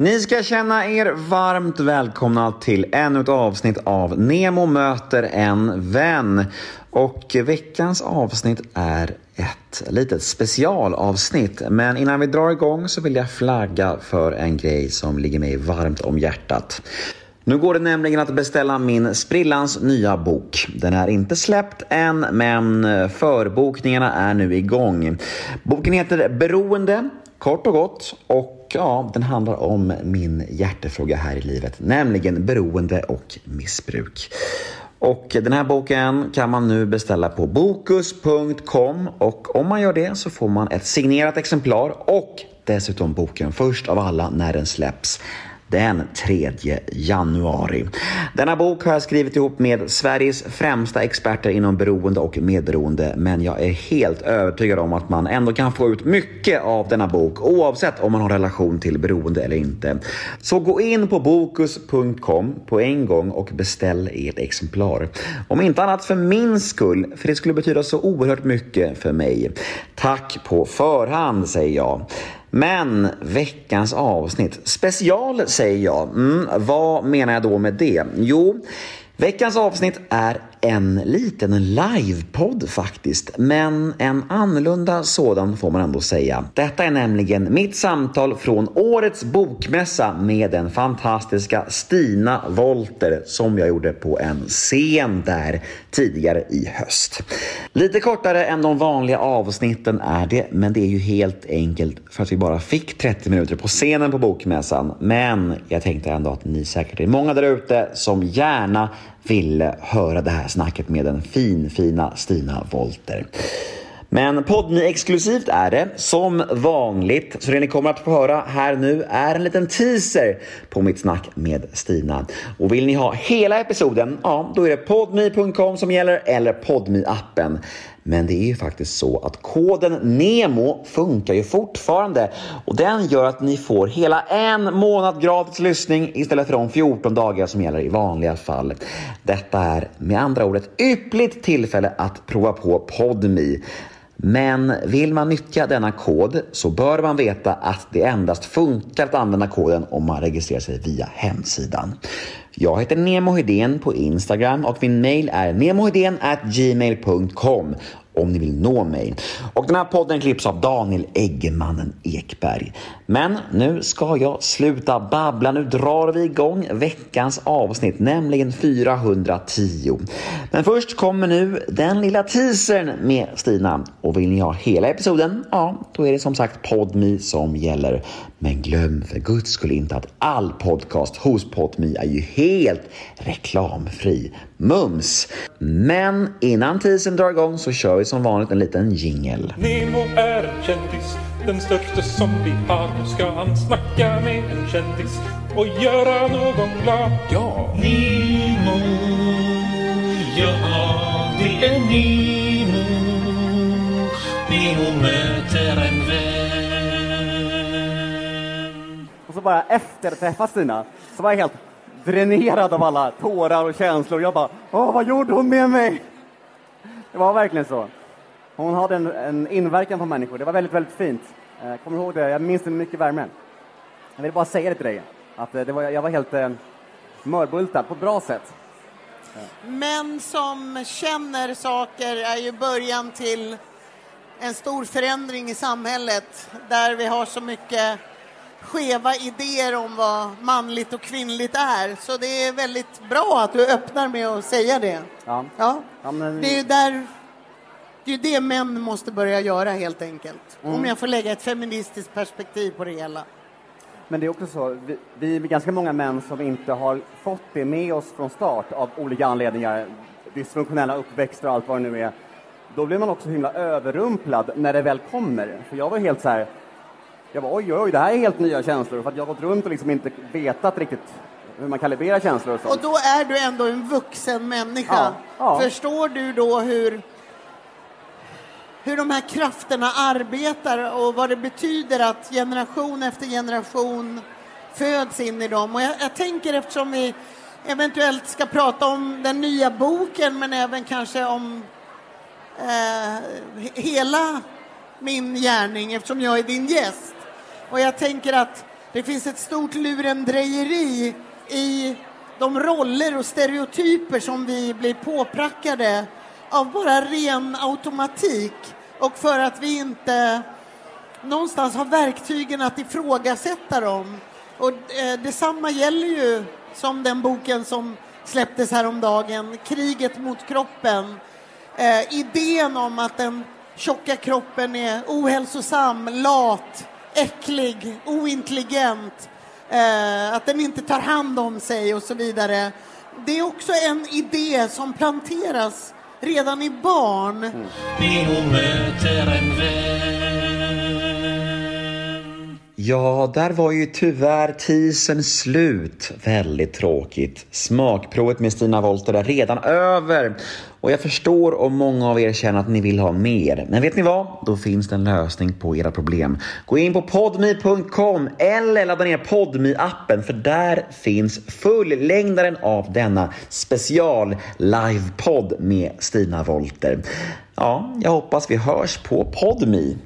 Ni ska känna er varmt välkomna till ännu ett avsnitt av Nemo möter en vän. Och veckans avsnitt är ett litet specialavsnitt. Men innan vi drar igång så vill jag flagga för en grej som ligger mig varmt om hjärtat. Nu går det nämligen att beställa min sprillans nya bok. Den är inte släppt än, men förbokningarna är nu igång. Boken heter Beroende, kort och gott. Och ja, den handlar om min hjärtefråga här i livet, nämligen beroende och missbruk. Och den här boken kan man nu beställa på bokus.com och om man gör det så får man ett signerat exemplar och dessutom boken först av alla när den släpps den 3 januari. Denna bok har jag skrivit ihop med Sveriges främsta experter inom beroende och medberoende, men jag är helt övertygad om att man ändå kan få ut mycket av denna bok oavsett om man har relation till beroende eller inte. Så gå in på bokus.com på en gång och beställ ert exemplar. Om inte annat för min skull, för det skulle betyda så oerhört mycket för mig. Tack på förhand säger jag. Men veckans avsnitt, special säger jag. Mm, vad menar jag då med det? Jo, veckans avsnitt är en liten livepodd faktiskt, men en annorlunda sådan får man ändå säga. Detta är nämligen mitt samtal från årets bokmässa med den fantastiska Stina Wolter som jag gjorde på en scen där tidigare i höst. Lite kortare än de vanliga avsnitten är det, men det är ju helt enkelt för att vi bara fick 30 minuter på scenen på bokmässan. Men jag tänkte ändå att ni säkert är många där ute som gärna ville höra det här snacket med den fin, fina Stina Volter. Men Podmi exklusivt är det som vanligt. Så det ni kommer att få höra här nu är en liten teaser på mitt snack med Stina. Och vill ni ha hela episoden, ja då är det podmi.com som gäller eller podmi appen men det är ju faktiskt så att koden NEMO funkar ju fortfarande och den gör att ni får hela en månad gratis lyssning istället för de 14 dagar som gäller i vanliga fall. Detta är med andra ord ett yppligt tillfälle att prova på PodMe. Men vill man nyttja denna kod så bör man veta att det endast funkar att använda koden om man registrerar sig via hemsidan. Jag heter Nemo Hedén på Instagram och min mail är gmail.com om ni vill nå mig. Och den här podden klipps av Daniel Eggemannen Ekberg. Men nu ska jag sluta babbla. Nu drar vi igång veckans avsnitt, nämligen 410. Men först kommer nu den lilla teasern med Stina. Och vill ni ha hela episoden, ja, då är det som sagt PodMe som gäller. Men glöm för guds skull inte att all podcast hos PodMe är ju helt reklamfri. Mums! Men innan teasern drar igång så kör vi som vanligt en liten jingel. Nemo är en kändis, den största som vi har. Nu ska han snacka med en kändis och göra någon glad. Ja! Nemo, ja det är Nemo. Nemo möter en vän. Och så bara efter träffa Stina så var helt dränerad av alla tårar och känslor. Jag bara, åh, vad gjorde hon med mig? Det var verkligen så. Hon hade en, en inverkan på människor. Det var väldigt, väldigt fint. Jag kommer ihåg det. Jag minns det med mycket värme. Jag vill bara säga det till dig. Att eh, det var, jag var helt eh, mörbultad på ett bra sätt. Män som känner saker är ju början till en stor förändring i samhället där vi har så mycket skeva idéer om vad manligt och kvinnligt är. Så det är väldigt bra att du öppnar med att säga det. Ja. Ja. Ja, men- Det är ju där det är det män måste börja göra helt enkelt. Mm. Om jag får lägga ett feministiskt perspektiv på det hela. Men det är också så, vi, vi är ganska många män som inte har fått det med oss från start av olika anledningar. Dysfunktionella uppväxter och allt vad det nu är. Då blir man också himla överrumplad när det väl kommer. För jag var helt så här, jag var oj, oj, det här är helt nya känslor. För jag har gått runt och liksom inte vetat riktigt hur man kalibrerar känslor och sånt. Och då är du ändå en vuxen människa. Ja, ja. Förstår du då hur, hur de här krafterna arbetar och vad det betyder att generation efter generation föds in i dem? Och jag, jag tänker eftersom vi eventuellt ska prata om den nya boken men även kanske om eh, he- hela min gärning eftersom jag är din gäst. Och jag tänker att det finns ett stort lurendrejeri i de roller och stereotyper som vi blir påprackade av bara ren automatik och för att vi inte någonstans har verktygen att ifrågasätta dem. Och eh, detsamma gäller ju som den boken som släpptes häromdagen, Kriget mot kroppen. Eh, idén om att den tjocka kroppen är ohälsosam, lat, äcklig, ointelligent, eh, att den inte tar hand om sig och så vidare. Det är också en idé som planteras redan i barn. Mm. Nemo möter en vän. Ja, där var ju tyvärr teasern slut. Väldigt tråkigt. Smakprovet med Stina Wollter är redan över. Och jag förstår om många av er känner att ni vill ha mer. Men vet ni vad? Då finns det en lösning på era problem. Gå in på podmi.com eller ladda ner podmi appen för där finns fullängdaren av denna special livepodd med Stina Wollter. Ja, jag hoppas vi hörs på podmi.